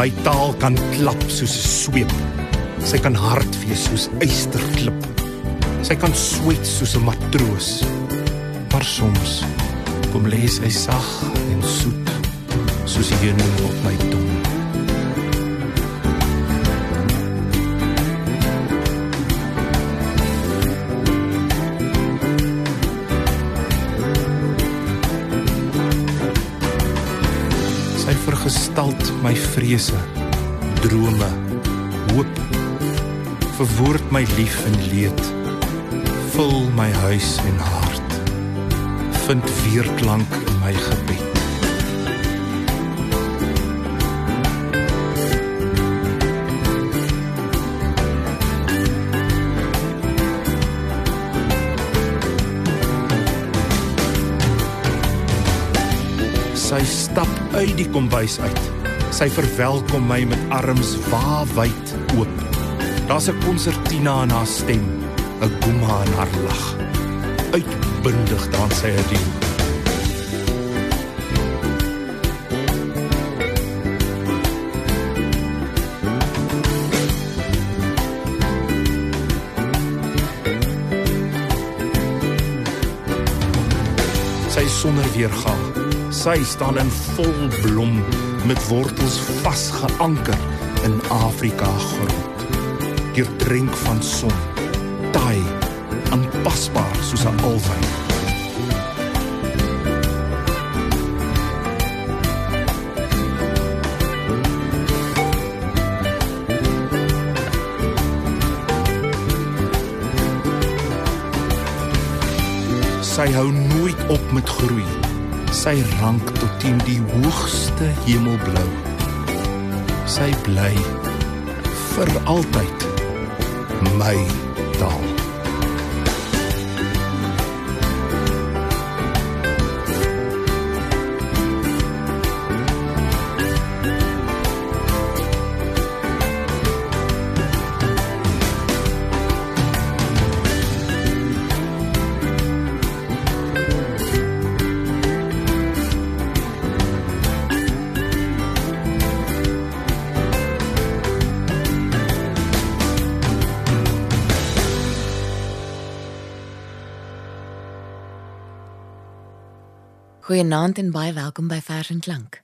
My taal kan klap soos 'n sweep. Sy kan hard wees soos ysterklip. Sy kan sweet soos 'n matroos. Maar soms kom lê sy sag en soet soos 'n heuning op my tong. Vergestalt my vrese, drome, hoop. Verwoord my lief en leed. Vul my huis en hart. Vind weerklank in my gebed. Uit die kombuis uit. Sy verwelkom my met arms waawyd oop. Daar's 'n konsertina in haar stem, 'n guma in haar lag. Uitbundig dans sy. Sy is sonder weergaan. Sy staan in vol blom met wortels vasgeanker in Afrika grond. Deur drink van son, taai, aanpasbaar soos 'n alwyn. Sy hou nooit op met groei. Sy rank tot teen die hoogste hemelblou. Sy bly vir altyd my taal. Goeienaand en baie welkom by Vers en Klank.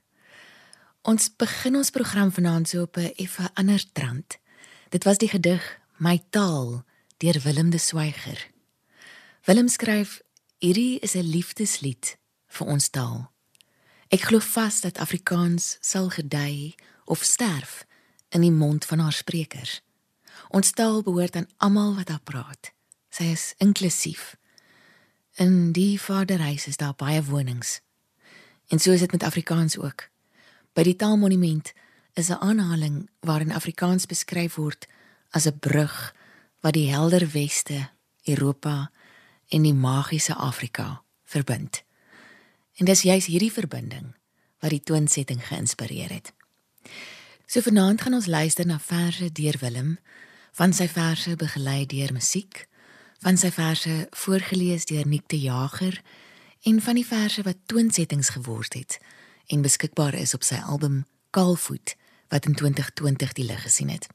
Ons begin ons program vanaand so op 'n effe ander trant. Dit was die gedig My taal deur Willem de Swyger. Willem skryf: "Hierdie is 'n liefdeslied vir ons taal. Ek glo vas dat Afrikaans sal gedei of sterf in die mond van haar sprekers. Ons taal behoort aan almal wat daar praat. Sy is inklusief." In die vaderhuis is daar baie wonings. En so is dit met Afrikaans ook. By die Taalmonument is 'n aanhaling waarin Afrikaans beskryf word as 'n brug wat die helder weste, Europa en die magiese Afrika verbind. En dis juis hierdie verbinding wat die toonsetting geïnspireer het. So vanaand gaan ons luister na verse deur Willem, van sy verse begelei deur musiek van sy verse voorgeles deur Nick de Jager en van die verse wat toonsettings geword het en beskikbaar is op sy album Kaalvoet wat in 2020 die lig gesien het.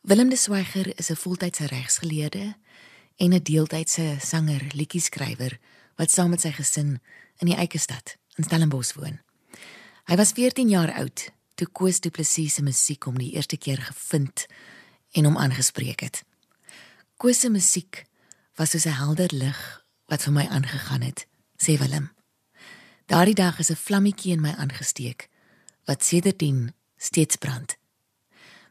Willem de Swyger is 'n voltydse regsgeleerde en 'n deeltydse sanger, liedjieskrywer wat saam met sy gesin in die Eikestad in Stellenbosch woon. Hy was 14 jaar oud toe Koos Du Plessis se musiek hom die eerste keer gevind en hom aangespreek het. Koos se musiek was soos 'n helder lig wat vir my aangegaan het, sê Willem. Daardie dag is 'n vlammetjie in my aangesteek wat sedertdien steeds brand.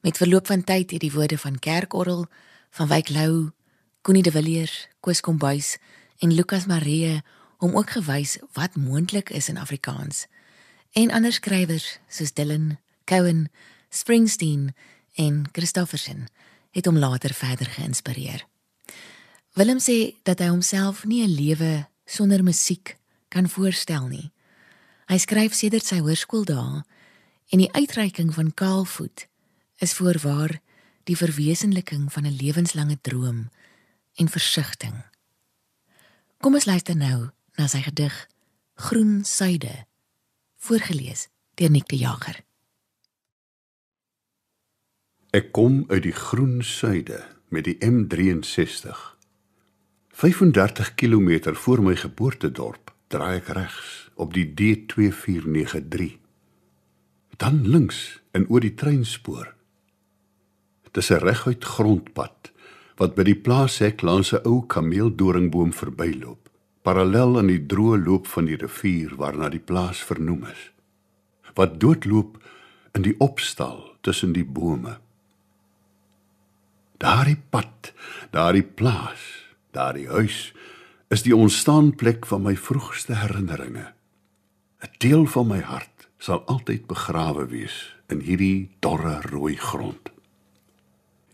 Met verloop van tyd het die woorde van Kerkorrel, van Wyk Lou, Connie de Villiers, Koos Kombuis en Lukas Maree hom ook gewys wat moontlik is in Afrikaans. En ander skrywers soos Dylan, Cowan, Springsteen en Christofferson het hom later verder geïnspireer. Willem sê dat hy homself nie 'n lewe sonder musiek kan voorstel nie. Hy skryf sedert sy hoërskooldae en die uitreiking van Kaalvoet is voorwaar die verwesenliking van 'n lewenslange droom en versigtiging. Kom ons luister nou na sy gedig Groen Suide voorgeles deur Nick de Jager. Ek kom uit die groen suide met die M63. 35 km voor my geboortedorp draai ek regs op die D2493. Dan links en oor die treinspoor. Dis 'n reguit grondpad wat by die plaashek langs 'n ou kameeldoringboom verbyloop, parallel aan die droë loop van die rivier waarna die plaas vernoem is. Wat doodloop in die opstal tussen die bome. Daardie pad, daardie plaas, daardie huis is die ontstaanplek van my vroegste herinneringe. 'n Deel van my hart sal altyd begrawe wees in hierdie dorre rooi grond.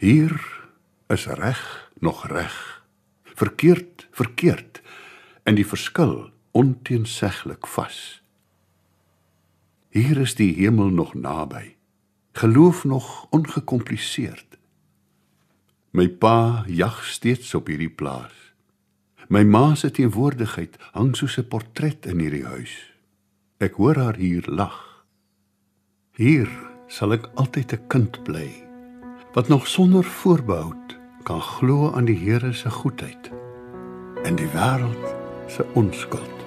Hier is reg nog reg. Verkeerd verkeerd en die verskil onteenseglik vas. Hier is die hemel nog naby. Geloof nog ongekompliseerd. My pa jag steeds op hierdie plaas. My ma se teenwoordigheid hang soos 'n portret in hierdie huis. Ek hoor haar hier lag. Hier sal ek altyd 'n kind bly wat nog sonder voorbehoud kan glo aan die Here se goedheid en die wêreld se onskuld.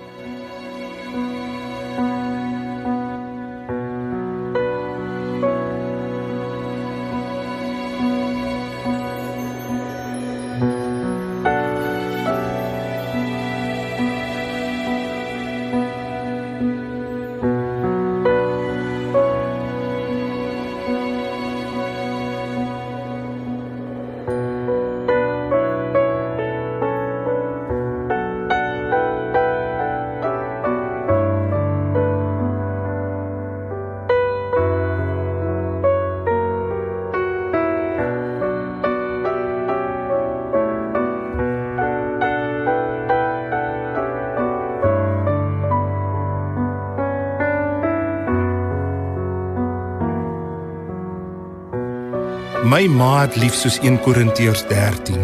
My ma het lief soos 1 Korintiërs 13.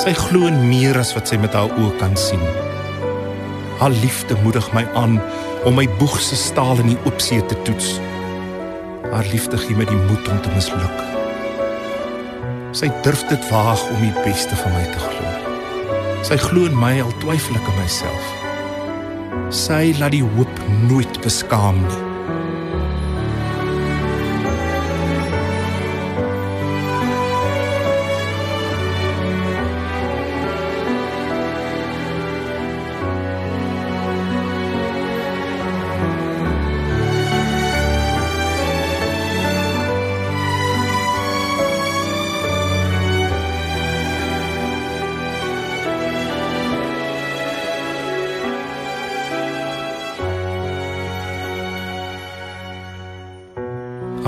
Sy glo in meer as wat sy met haar oë kan sien. Haar liefde moedig my aan om my boeg se staal in die oopsee te toets. Haar liefde gee my die moed om te misluk. Sy durf dit waag om die beste van my te glo. Sy glo in my al twyfel ek in myself. Sy laat die hoop nooit beskaam nie.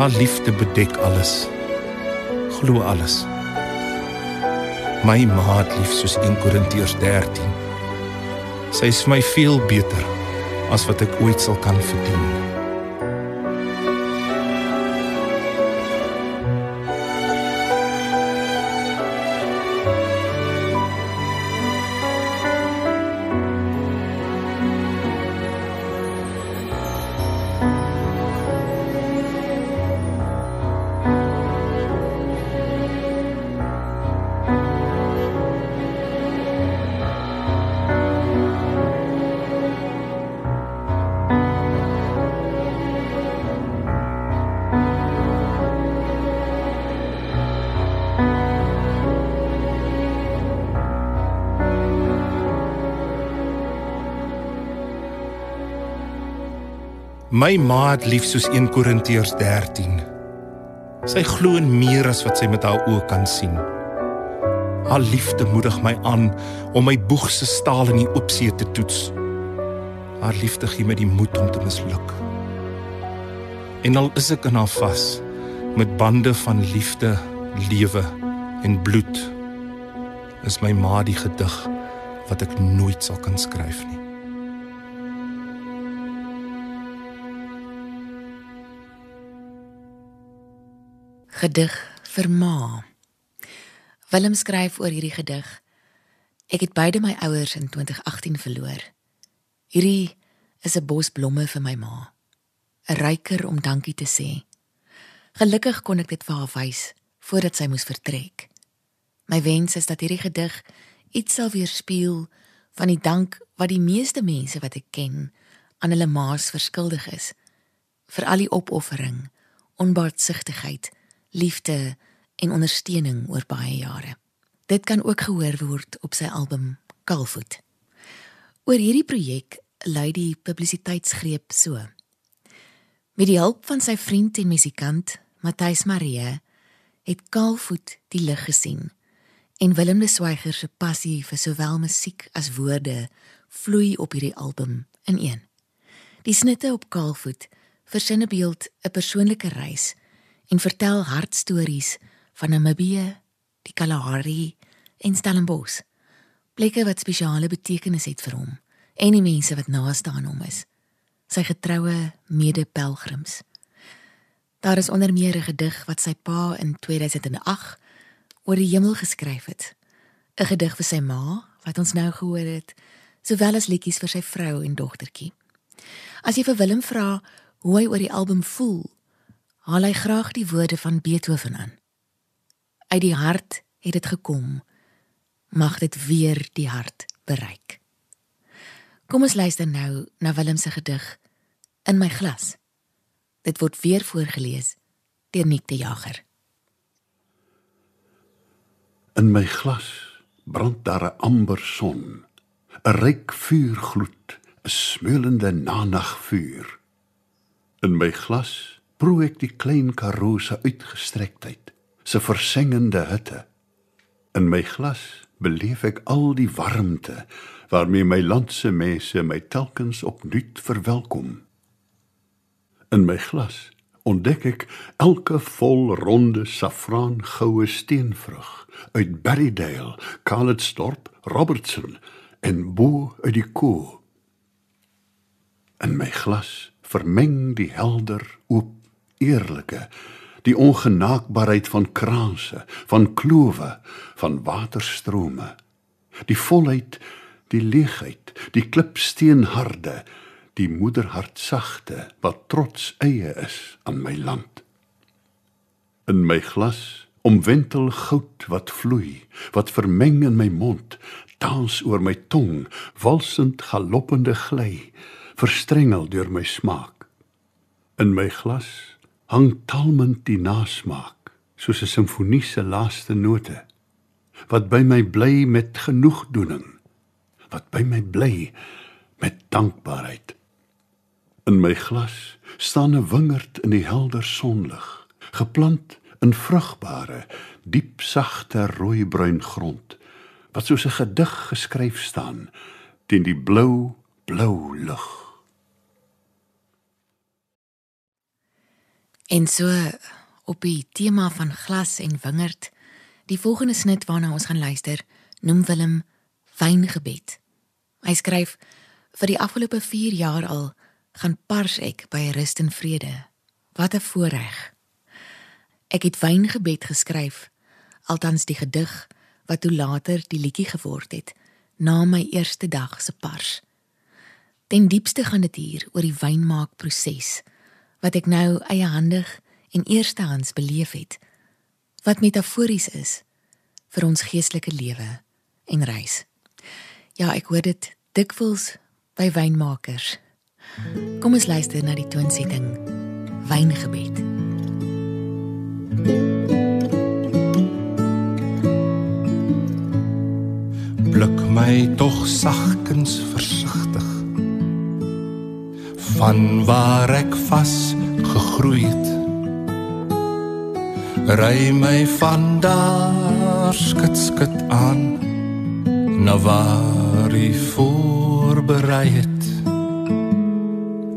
Haar liefde bedek alles. Glo alles. My ma het lief soos 1 Korintiërs 13. Sy is vir my veel beter as wat ek ooit sal kan verdien. My ma het lief soos 1 Korintiërs 13. Sy glo in meer as wat sy met haar oë kan sien. Haar liefde moedig my aan om my boeg se staal in die oopsee te toets. Haar liefde gee my die moed om te misluk. En al is ek in haar vas met bande van liefde, lewe en bloed, is my ma die gedig wat ek nooit sal kan skryf nie. Gedig vir ma. Willem skryf oor hierdie gedig. Ek het beide my ouers in 2018 verloor. Hierdie is 'n bos blomme vir my ma. 'n Ryker om dankie te sê. Gelukkig kon ek dit vir haar wys voordat sy moes vertrek. My wens is dat hierdie gedig iets sal weerspieël van die dank wat die meeste mense wat ek ken aan hulle ma's verskuldig is vir al die opoffering, onbaatsigtigheid, liefde en ondersteuning oor baie jare. Dit kan ook gehoor word op sy album Kalfoot. Oor hierdie projek lui die publisiteitsgreep so. Met die hulp van sy vriend en musikant Matthys Marie het Kalfoot die lig gesien en Willem de Swyger se passie vir sowel musiek as woorde vloei op hierdie album in een. Die snitte op Kalfoot versin 'n beeld 'n persoonlike reis en vertel hartstories van Namibië, die Kalahari en Stellenbosch. Plekke wat spesiale betekenis het vir hom en die mense wat naaste aan hom is. Sy getroue mede-pelgrims. Daar is onder meer 'n gedig wat sy pa in 2008 oor die hemel geskryf het. 'n Gedig vir sy ma wat ons nou gehoor het, sowel as liedjies vir sy vrou en dogtertjie. As jy vir Willem vra hoe hy oor die album voel, haal hy graag die woorde van Beethoven aan. Uit die hart het dit gekom mag dit weer die hart bereik. Kom ons luister nou na Willem se gedig In my glas. Dit word weer voorgeles deur Nick de Jager. In my glas brand daar 'n amber son, 'n ryk vuur gloed, 'n smeulende nanagvuur. In my glas proe ek die klein karoo se uitgestrektheid, se versengende hitte. In my glas beleef ek al die warmte waarmee my land se mense my telkens opnuut verwelkom. In my glas ontdek ek elke vol ronde safraan goue steenvrug uit Berrydale, Calitzdorp, Robertson en bo uit die Koo. In my glas vermeng die helder, oop, eerlike die ongenaakbaarheid van kraanse, van klowe, van waterstrome, die volheid, die leegheid, die klipsteenharde, die moederhart sagte wat trots eie is aan my land. In my glas omwentel goud wat vloei, wat vermeng in my mond, dans oor my tong, walsend galoppende gly, verstrengel deur my smaak. In my glas hang talmend die nasmaak soos 'n simfonie se laaste note wat by my bly met genoegdoening wat by my bly met dankbaarheid. In my glas staan 'n wingerd in die helder sonlig geplant in vrugbare diep sagte rooi-bruin grond wat soos 'n gedig geskryf staan teen die blou blou lug En so op die tema van glas en wingerd, die volgende snit waarna ons gaan luister, noem Willem wyngebed. Hy skryf vir die afgelope 4 jaar al gaan pars ek by rust en vrede. Wat 'n voorreg. Ek het wyngebed geskryf, althans die gedig wat toe later die liedjie geword het, na my eerste dag se pars. Ten diepste gaan dit hier oor die wynmaakproses wat ek nou eiehandig en eerstehands beleef het wat metafories is vir ons geestelike lewe en reis. Ja, ek hoor dit dikwels by wynmakers. Kom ons luister na die toonsetting Wyngebed. Pluk my tog sagkens versigtig van waar ek vas gegroei het ry my van daar skit skit aan na waar jy voorberei het.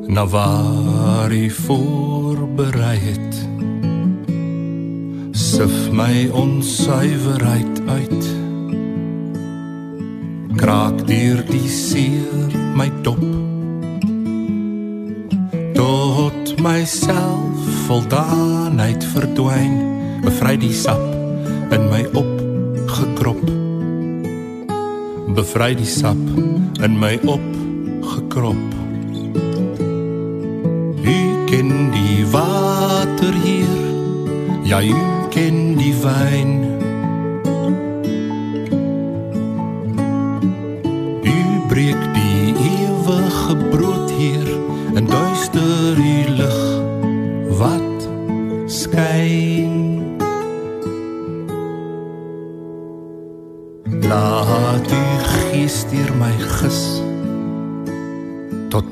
Na waar jy voorberei het. Sif my onsuiverheid uit. Kraak deur die seer my dop myself voldaanheid verdwyn bevry die sap in my op gekrop bevry die sap in my op gekrop u ken die water hier Ja, u ken die wyn.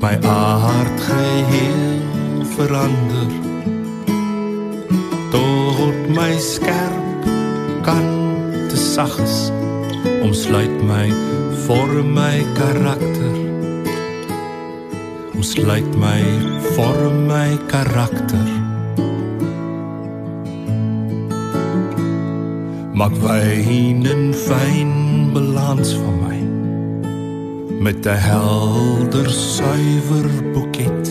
My hart geheel verander. Tot my skerp kan te sag is omsluit my vorm my karakter. Omsluit my vorm my karakter. Maak wyn en fyn balans vir my met 'n helder suiwer boeket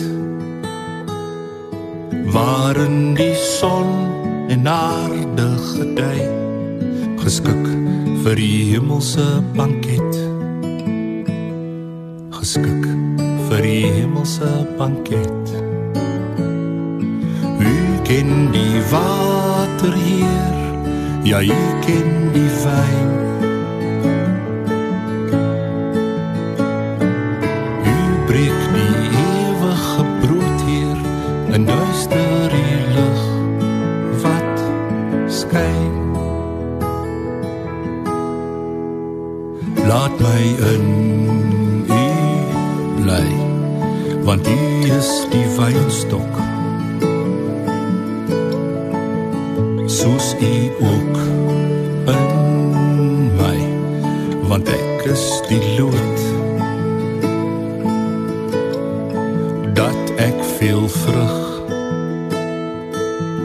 waarin die son en aarde gedei geskik vir die hemelse banket geskik vir die hemelse banket. U ken die water hier ja u ken die wyn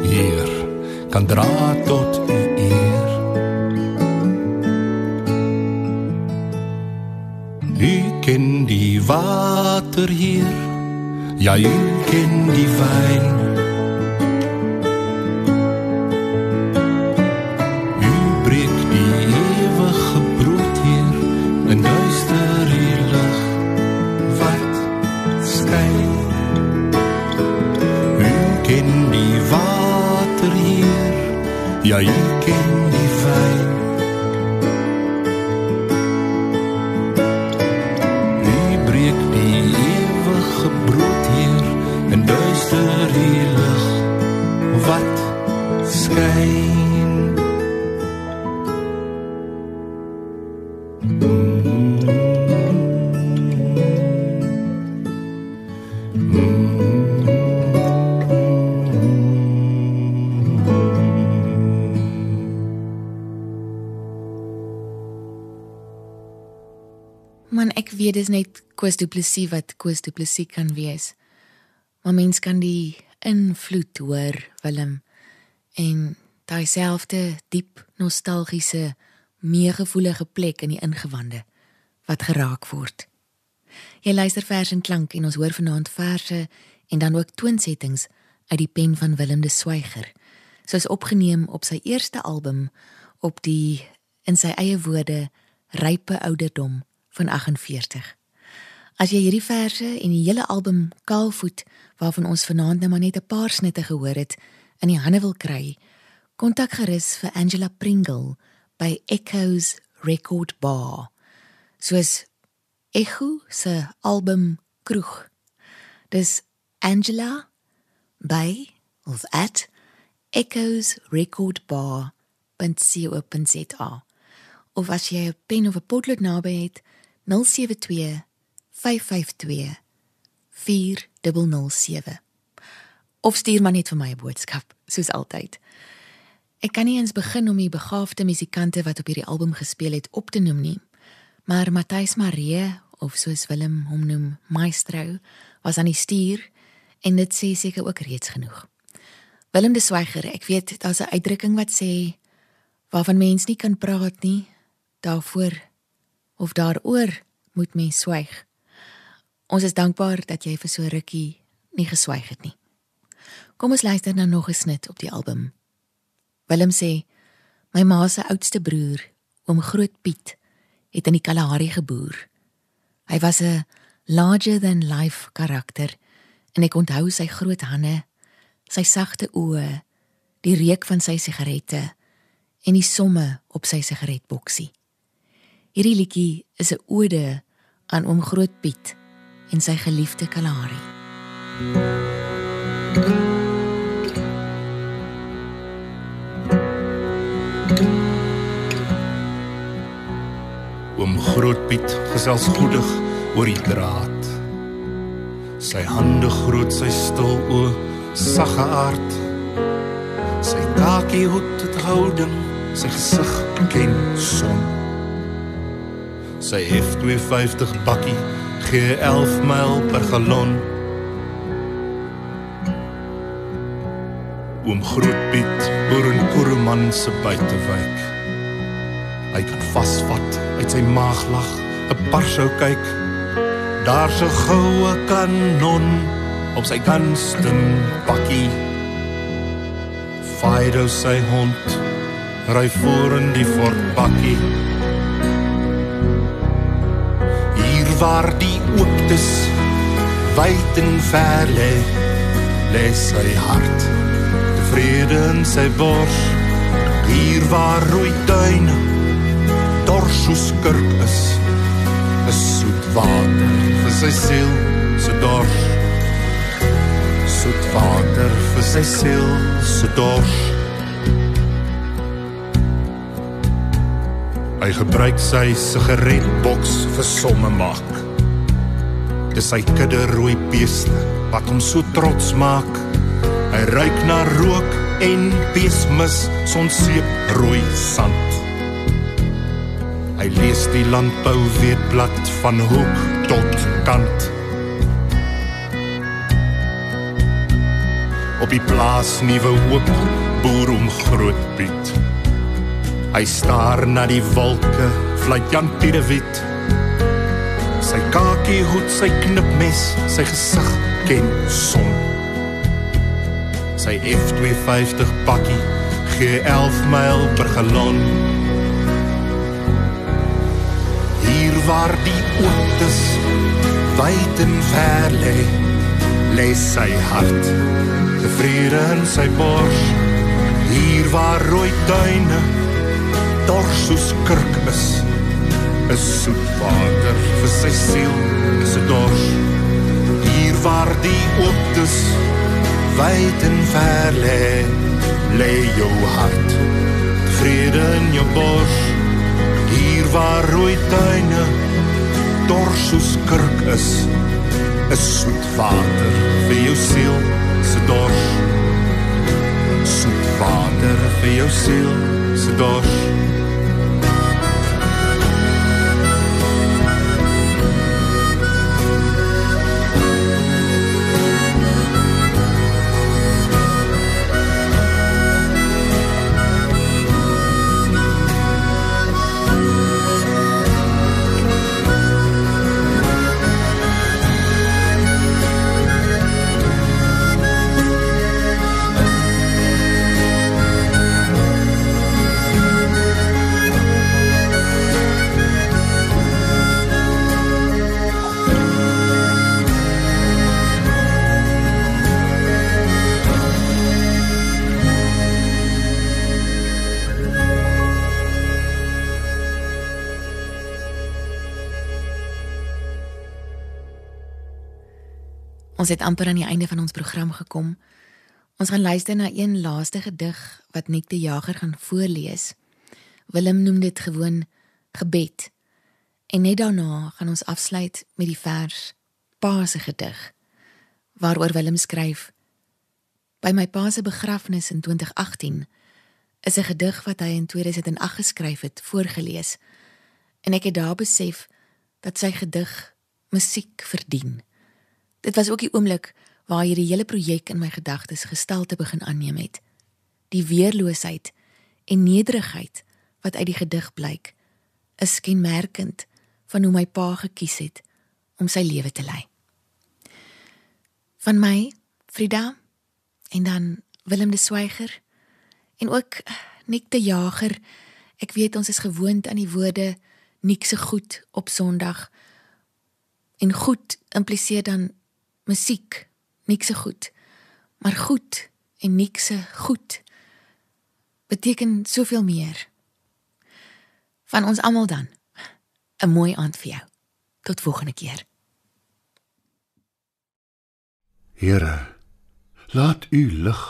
hier kan dra tot u eer. U ken die water hier ja u ken die wyn ja u ek weet dis net Koos Du Plessis wat Koos Du Plessis kan wees. Maar mens kan die invloed hoor, Willem. En daai selfde diep nostalgiese, meegevoelige plek in die ingewande wat geraak word. Jy luister vers en klank en ons hoor vanaand verse en dan ook toonsettings uit die pen van Willem de Swyger. Soos opgeneem op sy eerste album op die in sy eie woorde rype ouderdom van 48. As jy hierdie verse en die hele album Kaalvoet waarvan ons vanaand nou maar net 'n paar snitte gehoor het in die hande wil kry, kontak gerus vir Angela Pringle by Echoes Record Bar. Soos Echo se album Kroeg. Dis Angela by of at echoesrecordbar.co.za of as jy 'n pen of 'n potlood naby het 072 552 4007 of stuur maar net vir my 'n boodskap soos altyd. Ek kan nie eens begin om die begaafde musikante wat op hierdie album gespeel het op te noem nie maar Matthys Maree of soos Willem hom noem Maestro was aan die stuur en dit sê seker ook reeds genoeg. Willem de Swyger ek weet daar's 'n uitdrukking wat sê waarvan mens nie kan praat nie daarvoor of daaroor moet mens swyg. Ons is dankbaar dat jy vir so rukkie nie geswyg het nie. Kom ons luister nou nog 'n snit op die album. Willem sê: "My ma se oudste broer, oom Groot Piet, het in die Kalahari geboer. Hy was 'n larger than life karakter en ek onthou sy groot hande, sy sagte oë die reuk van sy sigarette en die somme op sy sigaretboksie. Hierdie liedjie is 'n ode aan oom Groot Piet en sy geliefde Kalahari. Oom Groot Piet gesels goedig oor die draad. Sy hande groot, sy stil oë, sagge aard. Sy kakie hoed het houding, sy gesig ken son. Sy F250 bakkie gee 11 myl per galon. Oom Groot Piet boer in Kuruman se buitewyk. Hy kan vasvat uit sy maaglag, 'n parsou kyk. Daar's 'n goue kanon op sy gunston bakkie. Fido sy hond ry voor in die Ford bakkie. Waar die ooptes wyd en ver lê, lê sy hart. Tevrede in sy bors, hier waar rooi duine dors soos kurk is, is soet water vir sy siel se dors. Soet water vir sy siel se dors. Hy gebruik sy sigaretboks vir somme maak. Dis sy kudde rooi beeste wat hom so trots maak. Hy ruik na rook en beesmis, sonseep rooi sand. Hy lees die landbou weetblad van hoek tot kant. Op die plaas nuwe hoop boer om groot Piet. Hy staar na die wolke, fluit Jan Piedewit. Sy kakie hoed, sy knipmes, sy gesig ken son. Sy F250 bakkie gee 11 myl per galon. Hier waar die ooptes wyd en ver lê, lê sy hart. Tevrede in sy bors, hier waar rooi tuine dors soos kurk is, is soet water vir sy siel, is 'n dors. Hier waar die ooptes wyd en ver lê, lê jou hart. Vrede in jou bors, hier waar rooi tuine dors soos kurk is, is soet water vir jou siel, se dors. Soet water vir jou siel, se dors. Ons het amper aan die einde van ons program gekom. Ons gaan luister na een laaste gedig wat Nik die Jager gaan voorlees. Willem noem dit gewoon gebed. En net daarna gaan ons afsluit met die vers Pa se gedig waaroor Willem skryf: By my pa se begrafnis in 2018 is 'n gedig wat hy in 2008 geskryf het voorgeles. En ek het daar besef dat sy gedig musiek verdien. Dit was ook die oomblik waar hierdie hele projek in my gedagtes gestalte begin aanneem het. Die weerloosheid en nederigheid wat uit die gedig blyk, is kenmerkend van hoe my pa gekies het om sy lewe te lei. Van my, Frida, en dan Willem de Swyger en ook Nik de Jager. Ek weet ons is gewoond aan die woorde Nik se goed op Sondag. En goed impliseer dan musiek, niks se goed. Maar goed en niks se goed beteken soveel meer. Van ons almal dan. 'n Mooi aand vir jou. Tot volgende keer. Here, laat u lig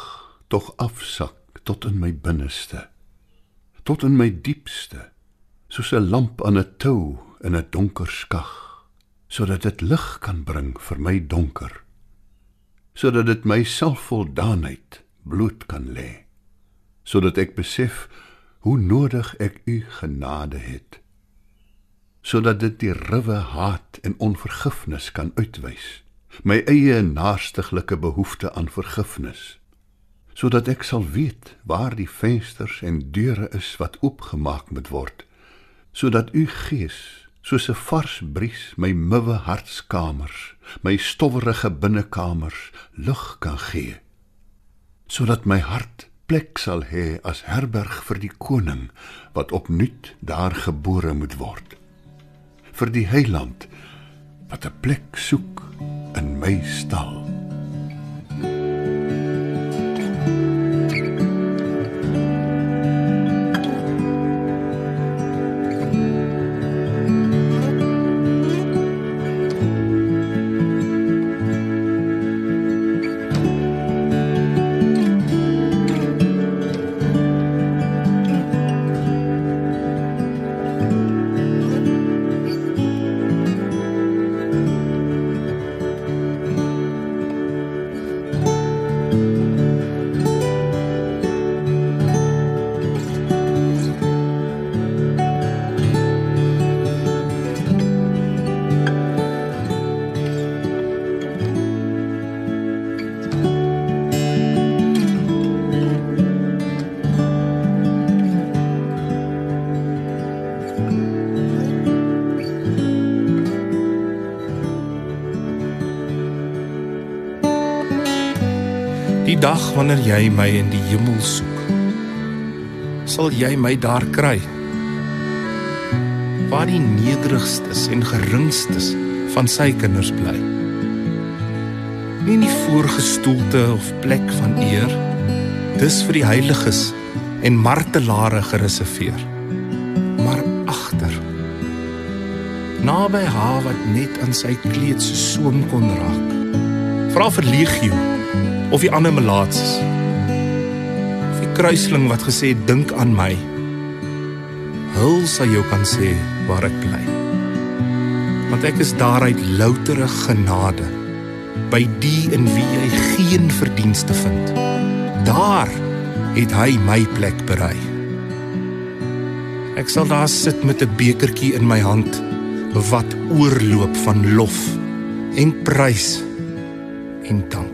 tog afsak tot in my binneste, tot in my diepste, soos 'n lamp aan 'n tou in 'n donker skag, sodat dit lig kan bring vir my donker, sodat dit my selfvoldaanheid bloot kan lê, sodat ek besef hoe nodig ek u genade het sodat dit die ruwe haat en onvergifnis kan uitwys my eie naastiglike behoefte aan vergifnis sodat ek sal weet waar die vensters en deure is wat oopgemaak moet word sodat u gees soos 'n vars bries my muwe hartskamers my stowwerige binnekamers lig kan gee sodat my hart plek sal hê as herberg vir die koning wat opnuut daar gebore moet word vir die heiland wat 'n plek soek in my stal dag wanneer jy my in die hemel soek, sal jy my daar kry. Waar die nederigstes en geringstes van sy kinders bly. Nie in die voorgestoelte of plek van eer, dis vir die heiliges en martelare gereserveer. Maar agter naby haar wat net aan sy kleed se soem kon raak. Vra vir legio of die ander melaatses. Of die kruisling wat gesê dink aan my. Hul sal jou kan sê waar ek bly. Want ek is daaruit loutere genade by die in wie jy geen verdienste vind. Daar het hy my plek berei. Ek sal daar sit met 'n bekertjie in my hand wat oorloop van lof en prys en dank.